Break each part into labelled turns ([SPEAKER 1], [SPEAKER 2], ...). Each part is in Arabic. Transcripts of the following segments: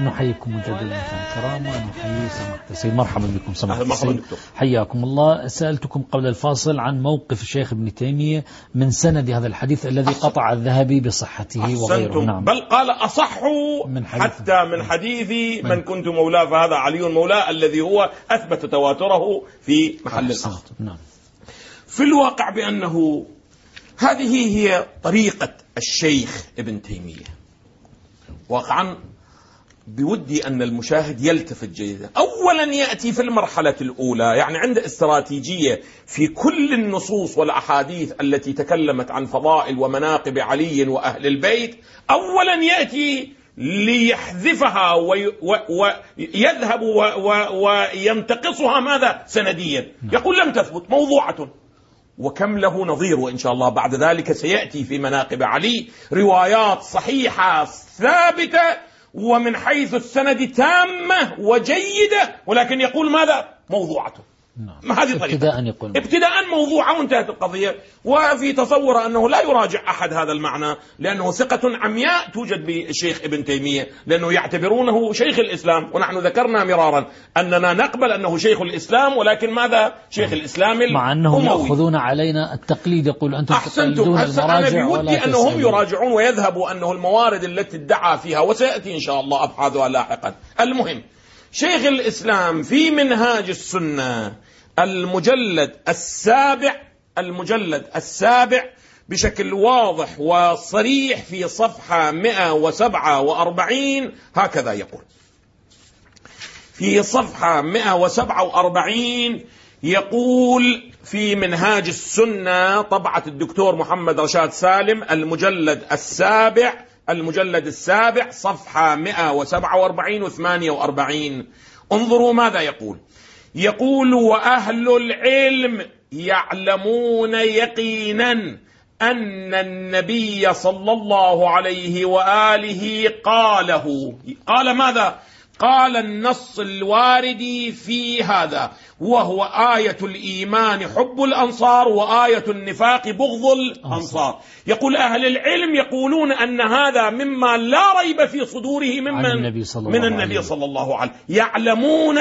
[SPEAKER 1] نحييكم مجددا الكرام ونحيي سماحة السيد. مرحبا بكم سماحة السيد. حياكم الله. سألتكم قبل الفاصل عن موقف الشيخ ابن تيمية من سند هذا الحديث الذي قطع الذهبي بصحته وغيره. نعم.
[SPEAKER 2] بل قال أصح
[SPEAKER 1] من
[SPEAKER 2] حتى من حديث من كنت مولاه فهذا علي مولاه الذي هو أثبت تواتره في محل
[SPEAKER 1] أحسنتم. نعم.
[SPEAKER 2] في الواقع بأنه هذه هي طريقة الشيخ ابن تيمية. واقعا بودي أن المشاهد يلتفت جيدا. أولا يأتي في المرحلة الأولى يعني عند استراتيجية في كل النصوص والأحاديث التي تكلمت عن فضائل ومناقب علي وأهل البيت أولا يأتي ليحذفها ويذهب وينتقصها ماذا؟ سنديا. يقول لم تثبت موضوعة. وكم له نظير وإن شاء الله بعد ذلك سيأتي في مناقب علي روايات صحيحة ثابتة ومن حيث السند تامة وجيدة ولكن يقول ماذا؟ موضوعة
[SPEAKER 1] نعم.
[SPEAKER 2] ما هذه طريقة.
[SPEAKER 1] ابتداء يقول
[SPEAKER 2] ابتداء موضوعة وانتهت القضية وفي تصور أنه لا يراجع أحد هذا المعنى لأنه ثقة عمياء توجد بالشيخ ابن تيمية لأنه يعتبرونه شيخ الإسلام ونحن ذكرنا مرارا أننا نقبل أنه شيخ الإسلام ولكن ماذا شيخ الإسلام
[SPEAKER 1] مع أنهم يأخذون علينا التقليد يقول أنتم المراجع ولا
[SPEAKER 2] بودي أنهم
[SPEAKER 1] تسألون.
[SPEAKER 2] يراجعون ويذهبوا أنه الموارد التي ادعى فيها وسيأتي إن شاء الله أبحاثها لاحقا. المهم شيخ الإسلام في منهاج السنة المجلد السابع المجلد السابع بشكل واضح وصريح في صفحة 147 هكذا يقول. في صفحة 147 يقول في منهاج السنة طبعة الدكتور محمد رشاد سالم المجلد السابع المجلد السابع صفحة 147 و 48 انظروا ماذا يقول. يقول وأهل العلم يعلمون يقينا أن النبي صلى الله عليه وآله قاله. قال ماذا؟ قال النص الوارد في هذا وهو آية الإيمان حب الأنصار وآية النفاق بغض الأنصار. يقول أهل العلم يقولون أن هذا مما لا ريب في صدوره ممن
[SPEAKER 1] النبي صلى
[SPEAKER 2] من
[SPEAKER 1] الله
[SPEAKER 2] النبي
[SPEAKER 1] عليه
[SPEAKER 2] صلى الله عليه يعلمون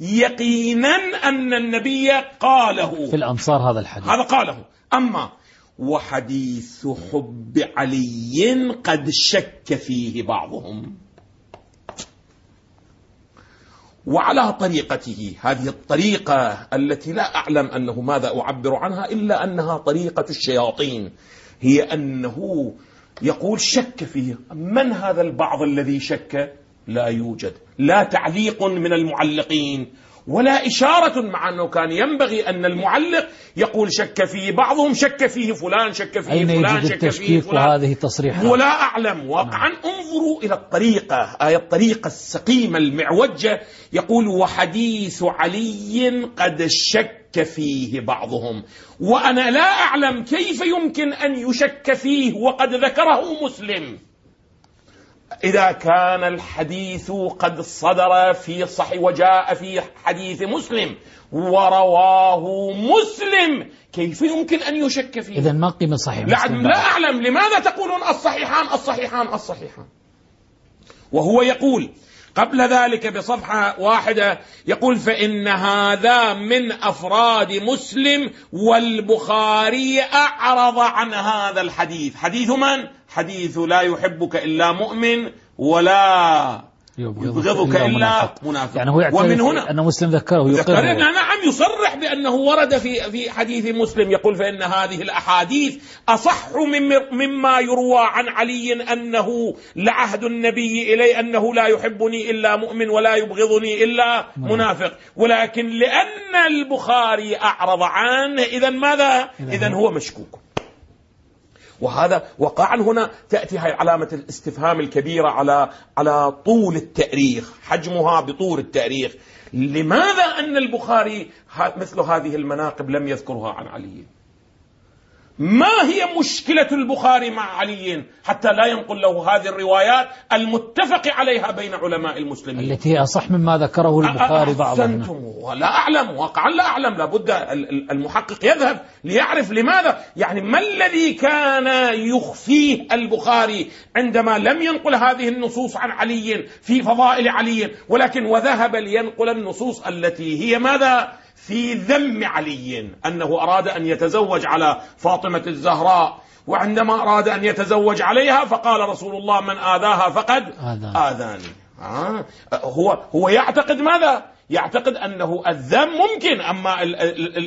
[SPEAKER 2] يقينا أن النبي قاله.
[SPEAKER 1] في الأنصار هذا الحديث.
[SPEAKER 2] هذا قاله. أما وحديث حب علي قد شك فيه بعضهم. وعلى طريقته. هذه الطريقة التي لا أعلم أنه ماذا أعبر عنها إلا أنها طريقة الشياطين. هي أنه يقول شك فيه. من هذا البعض الذي شك؟ لا يوجد. لا تعليق من المعلقين. ولا إشارة مع أنه كان ينبغي أن المعلق يقول شك فيه بعضهم شك فيه فلان شك فيه
[SPEAKER 1] أين
[SPEAKER 2] فلان
[SPEAKER 1] يوجد
[SPEAKER 2] شك فيه فلان.
[SPEAKER 1] وهذه التصريحات؟
[SPEAKER 2] ولا أعلم. واقعا انظروا إلى الطريقة آية الطريقة السقيمة المعوجة. يقول وحديث علي قد شك فيه بعضهم. وأنا لا أعلم كيف يمكن أن يشك فيه وقد ذكره مسلم. إذا كان الحديث قد صدر في صحيح وجاء في حديث مسلم ورواه مسلم كيف يمكن أن يشك فيه
[SPEAKER 1] إذا ما قيمة صحيح
[SPEAKER 2] لا,
[SPEAKER 1] مسلم
[SPEAKER 2] لا. أعلم لماذا تقولون الصحيحان الصحيحان الصحيحان وهو يقول قبل ذلك بصفحة واحدة يقول فإن هذا من أفراد مسلم والبخاري أعرض عن هذا الحديث حديث من؟ حديث لا يحبك إلا مؤمن ولا يبغضك إلا منافق.
[SPEAKER 1] يعني هو
[SPEAKER 2] ومن هنا
[SPEAKER 1] أن مسلم ذكره
[SPEAKER 2] ذكر
[SPEAKER 1] يقره
[SPEAKER 2] نعم يصرح بأنه ورد في في حديث مسلم يقول فإن هذه الأحاديث أصح مم- مما يروى عن علي أنه لعهد النبي إلي أنه لا يحبني إلا مؤمن ولا يبغضني إلا منافق. ولكن لأن البخاري أعرض عنه إذا ماذا؟ إذا هو مشكوك. وهذا وقعا هنا تأتي هاي علامة الاستفهام الكبيرة على على طول التأريخ حجمها بطول التأريخ. لماذا أن البخاري مثل هذه المناقب لم يذكرها عن علي؟ ما هي مشكلة البخاري مع علي حتى لا ينقل له هذه الروايات المتفق عليها بين علماء المسلمين؟
[SPEAKER 1] التي هي أصح مما ذكره البخاري بعضا
[SPEAKER 2] أحسنتم ولا أعلم واقعا لا أعلم. لابد المحقق يذهب ليعرف لماذا. يعني ما الذي كان يخفيه البخاري عندما لم ينقل هذه النصوص عن علي في فضائل علي ولكن وذهب لينقل النصوص التي هي ماذا؟ في ذم علي أنه أراد أن يتزوج على فاطمة الزهراء وعندما أراد أن يتزوج عليها فقال رسول الله من آذاها فقد آذاني آه. هو هو يعتقد ماذا؟ يعتقد أنه الذم ممكن أما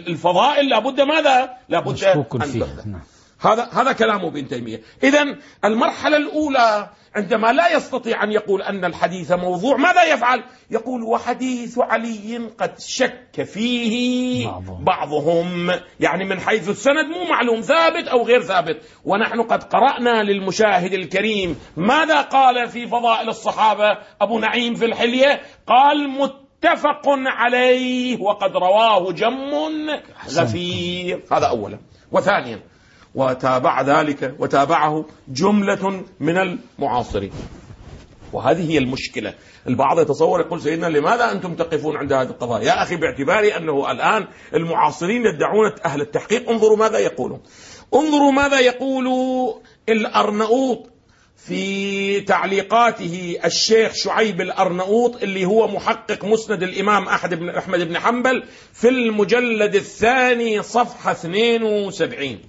[SPEAKER 2] الفضائل لابد ماذا؟ لابد أن نعم. هذا هذا كلام ابن تيمية، اذا المرحلة الأولى عندما لا يستطيع أن يقول أن الحديث موضوع ماذا يفعل؟ يقول وحديث علي قد شك فيه بعضهم. يعني من حيث السند مو معلوم ثابت أو غير ثابت. ونحن قد قرأنا للمشاهد الكريم ماذا قال في فضائل الصحابة؟ أبو نعيم في الحلية قال متفق عليه وقد رواه جم غفير. هذا أولا. وثانيا وتابع ذلك وتابعه جملة من المعاصرين. وهذه هي المشكلة. البعض يتصور يقول سيدنا لماذا أنتم تقفون عند هذه القضايا؟ يا أخي باعتباري أنه الآن المعاصرين يدعون أهل التحقيق. انظروا ماذا يقولون. انظروا ماذا يقول الأرنؤوط في تعليقاته الشيخ شعيب الأرنؤوط اللي هو محقق مسند الإمام أحد بن أحمد بن حنبل في المجلد الثاني صفحة 72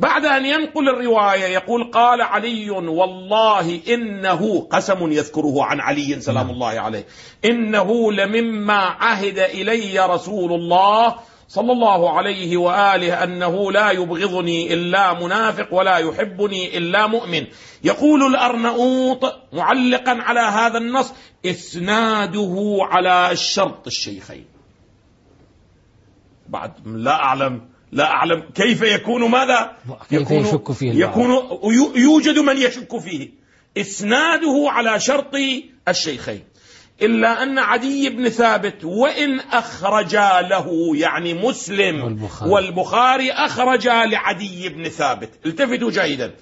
[SPEAKER 2] بعد أن ينقل الرواية يقول قال علي والله إنه قسم يذكره عن علي سلام نعم. الله عليه. إنه لمما عهد إلي رسول الله صلى الله عليه وآله أنه لا يبغضني إلا منافق ولا يحبني إلا مؤمن. يقول الأرنؤوط معلقا على هذا النص إسناده على شرط الشيخين. بعد لا أعلم لا أعلم كيف يكون ماذا
[SPEAKER 1] كيف يكون يشك فيه
[SPEAKER 2] يكون يوجد من يشك فيه. إسناده على شرط الشيخين. إلا أن عدي بن ثابت وإن أخرجا له يعني مسلم والبخاري, والبخاري أخرجا لعدي بن ثابت. التفتوا جيدا.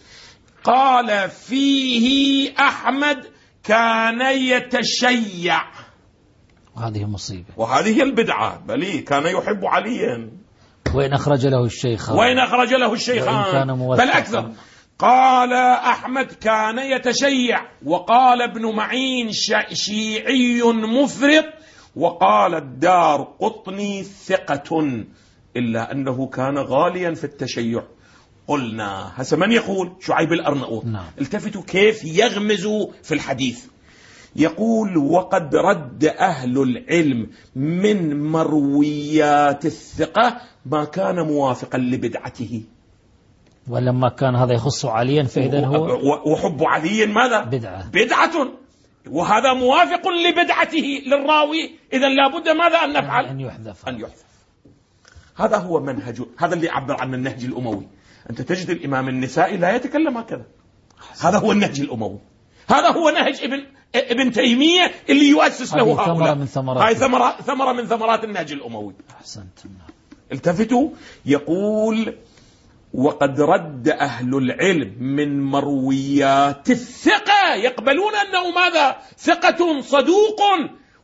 [SPEAKER 2] قال فيه أحمد كان يتشيع.
[SPEAKER 1] وهذه مصيبة.
[SPEAKER 2] وهذه البدعة بل كان يحب عليا.
[SPEAKER 1] وإن أخرج له الشيخان
[SPEAKER 2] وإن أخرج له الشيخان بل أكثر. قال أحمد كان يتشيع وقال ابن معين شيعي مفرط وقال الدار قطني ثقة إلا أنه كان غاليا في التشيع. قلنا هسه من يقول؟ شعيب الأرنؤوط
[SPEAKER 1] نعم.
[SPEAKER 2] التفتوا كيف يغمز في الحديث. يقول وقد رد أهل العلم من مرويات الثقة ما كان موافقا لبدعته.
[SPEAKER 1] ولما كان هذا يخص عليا فإذا هو
[SPEAKER 2] وحب علي ماذا؟
[SPEAKER 1] بدعة.
[SPEAKER 2] بدعة. وهذا موافق لبدعته للراوي. إذا لابد ماذا أن نفعل؟
[SPEAKER 1] أن يحذف.
[SPEAKER 2] أن يحذف. هذا هو منهج هذا اللي عبر عن النهج الأموي. أنت تجد الإمام النسائي لا يتكلم هكذا. هذا هو النهج الأموي. هذا هو نهج ابن ابن تيمية اللي يؤسس له هؤلاء
[SPEAKER 1] ثمرة من ثمرات
[SPEAKER 2] هاي ثمرة ثمرة من ثمرات النهج الأموي.
[SPEAKER 1] أحسنت.
[SPEAKER 2] التفتوا يقول وقد رد أهل العلم من مرويات الثقة. يقبلون أنه ماذا؟ ثقة صدوق.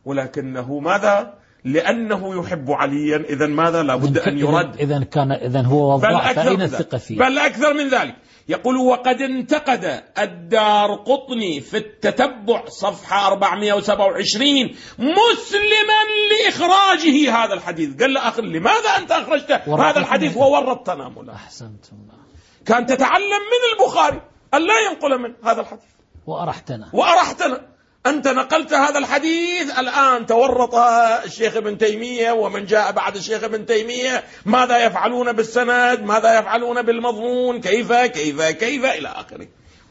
[SPEAKER 2] ولكنه ماذا؟ لأنه يحب عليا. إذا ماذا؟ لابد أن يرد.
[SPEAKER 1] إذا كان إذا هو وضع فأين الثقة فيه؟
[SPEAKER 2] بل أكثر من ذلك. يقول وقد انتقد الدار قطني في التتبع صفحة 427 مسلما لإخراجه هذا الحديث. قال له أخي لماذا أنت أخرجت هذا الحديث وورطتنا مولا
[SPEAKER 1] أحسنتم
[SPEAKER 2] كان تتعلم من البخاري أن لا ينقل من هذا الحديث.
[SPEAKER 1] وأرحتنا.
[SPEAKER 2] وأرحتنا. أنت نقلت هذا الحديث. الآن تورط الشيخ ابن تيمية ومن جاء بعد الشيخ ابن تيمية. ماذا يفعلون بالسند؟ ماذا يفعلون بالمضمون؟ كيف؟ كيف؟ كيف؟ إلى آخره.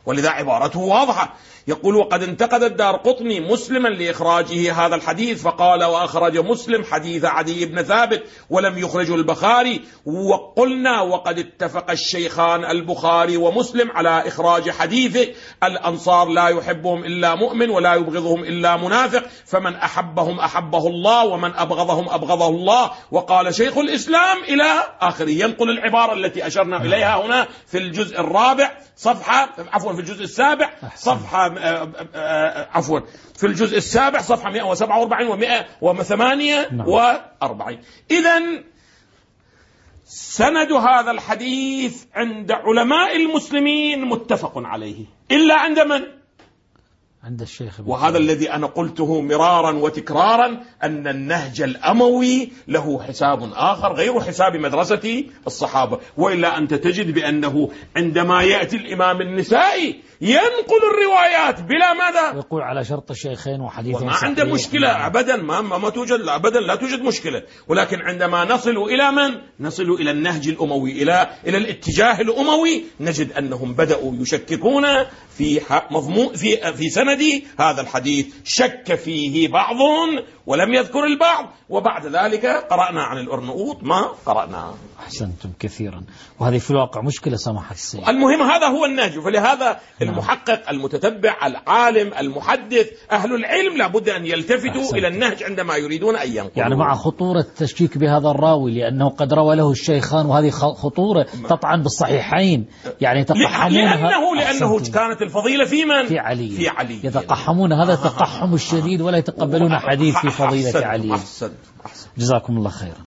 [SPEAKER 2] ولذا عبارته واضحة. يقول وقد انتقد الدار قطني مسلما لإخراجه هذا الحديث فقال وأخرج مسلم حديث عدي بن ثابت ولم يخرجه البخاري وقلنا وقد اتفق الشيخان البخاري ومسلم على إخراج حديثه الأنصار لا يحبهم إلا مؤمن ولا يبغضهم إلا منافق فمن أحبهم أحبه الله ومن أبغضهم أبغضه الله وقال شيخ الإسلام إلى آخره. ينقل العبارة التي أشرنا إليها هنا في الجزء الرابع صفحة عفوا في الجزء السابع صفحة عفوا. في الجزء السابع صفحة 147 و 148 إذا سند هذا الحديث عند علماء المسلمين متفق عليه. إلا عند من؟
[SPEAKER 1] عند الشيخ
[SPEAKER 2] وهذا الذي أنا قلته مرارا وتكرارا أن النهج الأموي له حساب آخر غير حساب مدرسة الصحابة. وإلا أنت تجد بأنه عندما يأتي الإمام النسائي ينقل الروايات بلا ماذا؟
[SPEAKER 1] يقول على شرط الشيخين وحديثين
[SPEAKER 2] ما عنده مشكلة. أبدا ما, ما توجد أبدا لا توجد مشكلة. ولكن عندما نصل إلى من؟ نصل إلى النهج الأموي إلى إلى الاتجاه الأموي نجد أنهم بدأوا يشككون في مضمون في في سند هذا الحديث شك فيه بعض ولم يذكر البعض. وبعد ذلك قرأنا عن الأرنؤوط ما قرأنا.
[SPEAKER 1] أحسنتم كثيرا. وهذه في الواقع مشكلة سماحة السيد.
[SPEAKER 2] المهم هذا هو النهج. فلهذا نعم. المحقق المتتبع العالم المحدث أهل العلم لابد أن يلتفتوا أحسنت. إلى النهج عندما يريدون أن ينقلوا.
[SPEAKER 1] يعني مع خطورة التشكيك بهذا الراوي لأنه قد روى له الشيخان وهذه خطورة تطعن بالصحيحين. يعني
[SPEAKER 2] تقحمونها لأنه لأنه كانت الفضيلة في من؟
[SPEAKER 1] في علي.
[SPEAKER 2] في علي.
[SPEAKER 1] يتقحمون. هذا التقحم الشديد ولا يتقبلون حديث في فضيلة علي.
[SPEAKER 2] أحسن أحسن.
[SPEAKER 1] جزاكم الله خيرا.